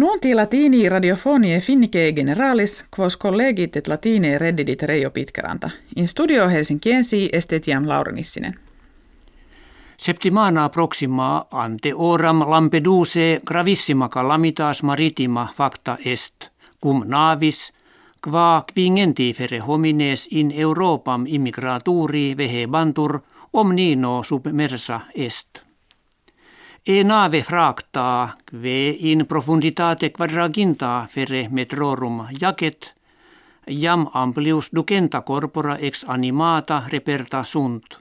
Nuonti latini radiofonie finnike generalis, quos collegit et latine reddidit Reijo Pitkeranta. In studio Helsinkiensi estetiam Laurenissinen. Septimana proxima ante oram Lampeduse gravissima calamitas maritima facta est, cum navis, qua quingentifere homines in Europam immigraturi vehebantur omnino submersa est. E nave fracta, kve in profunditate quadraginta fere metrorum jacet, jam amplius ducenta corpora ex animata reperta sunt,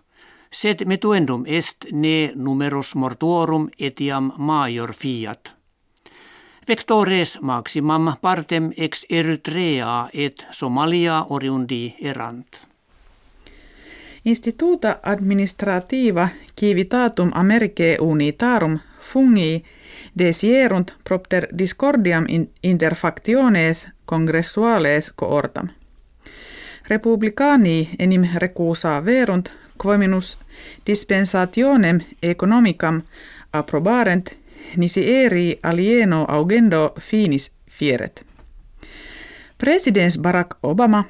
sed metuendum est ne numerus mortuorum etiam major fiat. Vectores maximam partem ex Eritrea et Somalia oriundi erant. Instituta administrativa civitatum Americae unitarum fungi desierunt propter discordiam interfactiones congressuales coortam. Republicani enim recusa verunt quominus dispensationem economicam approbarent nisi eri alieno augendo finis fieret. Presidens Barack Obama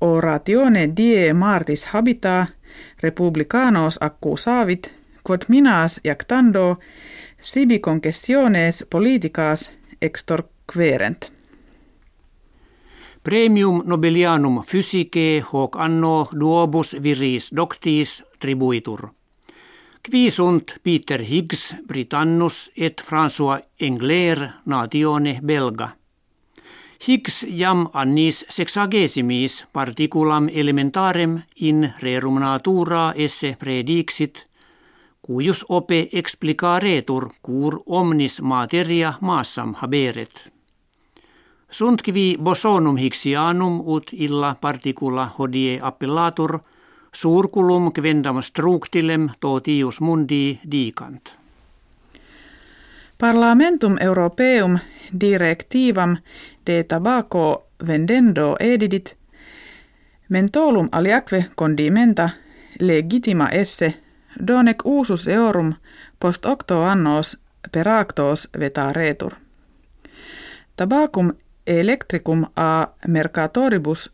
oratione die martis habita republicanos accusavit quod minas jactando sibi concessiones politicas extorquerent. Premium Nobelianum Physicae hoc anno duobus viris doctis tribuitur. Qui Peter Higgs Britannus et François Engler natione belga – Higgs jam annis sexagesimis particulam elementarem in rerum natura esse predixit, cuius ope explicaretur cur omnis materia maassam haberet. Sunt kivi bosonum Higgsianum ut illa particula hodie appellatur, surculum quendam structilem totius mundi dicant. Parlamentum Europeum directivam de tabaco vendendo edidit mentolum aliaque condimenta legitima esse donec usus eorum post octo annos per actos vetaretur. Tabacum electricum a mercatoribus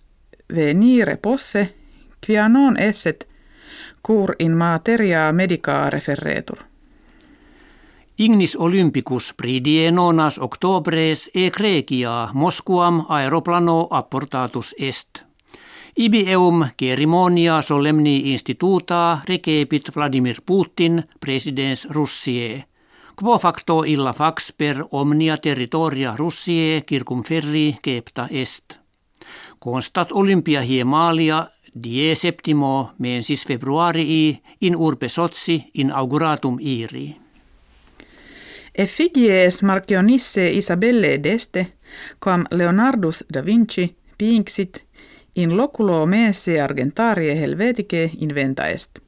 venire posse quia non esset cur in materia medica referretur. Ignis Olympicus pridie nonas octobres e Grecia Moskuam aeroplano apportatus est. Ibi eum cerimonia solemni instituta recepit Vladimir Putin, presidens Russie. Quo facto illa fax per omnia territoria Russie circumferri cepta est. Constat Olympia hiemalia die septimo mensis februarii in urbe Sotsi inauguratum iri. Effigies Marcionisse Isabelle d'Este, quam Leonardus da Vinci pinxit in loculo mese argentarie helvetice inventa est.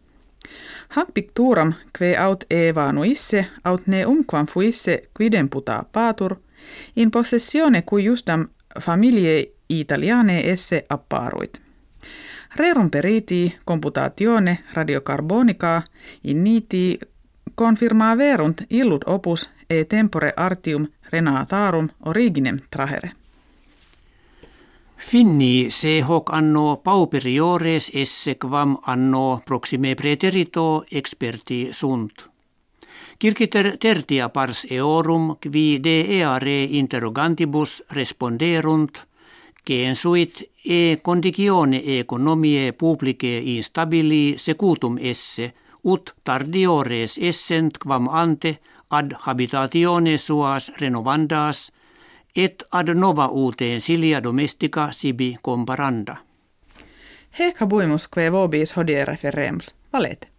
Hac picturam que aut evanuisse aut ne umquam fuisse quidem puta patur, in possessione cui justam familie italiane esse apparuit. Rerum periti computatione radiocarbonica in niti verunt illud opus e tempore artium renatarum originem trahere. Finni se hoc anno pauperiores esse quam anno proxime preterito experti sunt. Kirkiter tertia pars eorum qui de eare interrogantibus responderunt, Kensuit e condicione economie publice instabili secutum esse – ut tardiores essent quam ante ad habitatione suas renovandas et ad nova uteen silia domestica sibi comparanda. Hec habuimus que vobis hodie referemus. Valete.